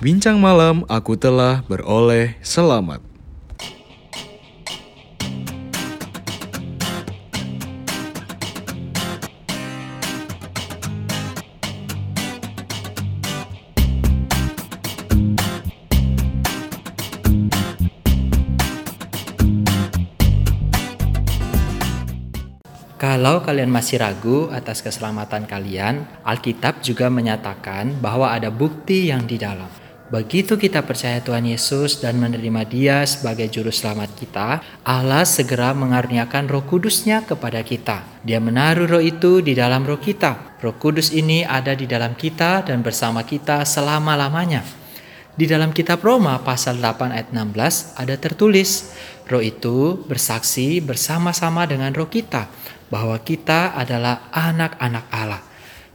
Bincang malam aku telah beroleh selamat. Kalau kalian masih ragu atas keselamatan kalian, Alkitab juga menyatakan bahwa ada bukti yang di dalam. Begitu kita percaya Tuhan Yesus dan menerima Dia sebagai juru selamat kita, Allah segera mengaruniakan Roh Kudusnya kepada kita. Dia menaruh Roh itu di dalam Roh kita. Roh Kudus ini ada di dalam kita dan bersama kita selama-lamanya. Di dalam kitab Roma pasal 8 ayat 16 ada tertulis, Roh itu bersaksi bersama-sama dengan roh kita bahwa kita adalah anak-anak Allah.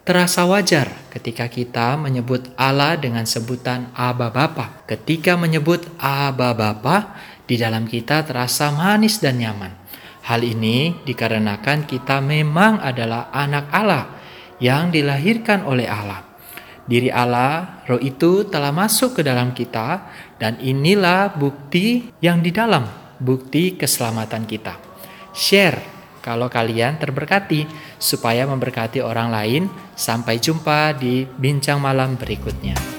Terasa wajar ketika kita menyebut Allah dengan sebutan Aba Bapa. Ketika menyebut Aba Bapa, di dalam kita terasa manis dan nyaman. Hal ini dikarenakan kita memang adalah anak Allah yang dilahirkan oleh Allah. Diri Allah, roh itu telah masuk ke dalam kita dan inilah bukti yang di dalam, bukti keselamatan kita. Share kalau kalian terberkati supaya memberkati orang lain. Sampai jumpa di bincang malam berikutnya.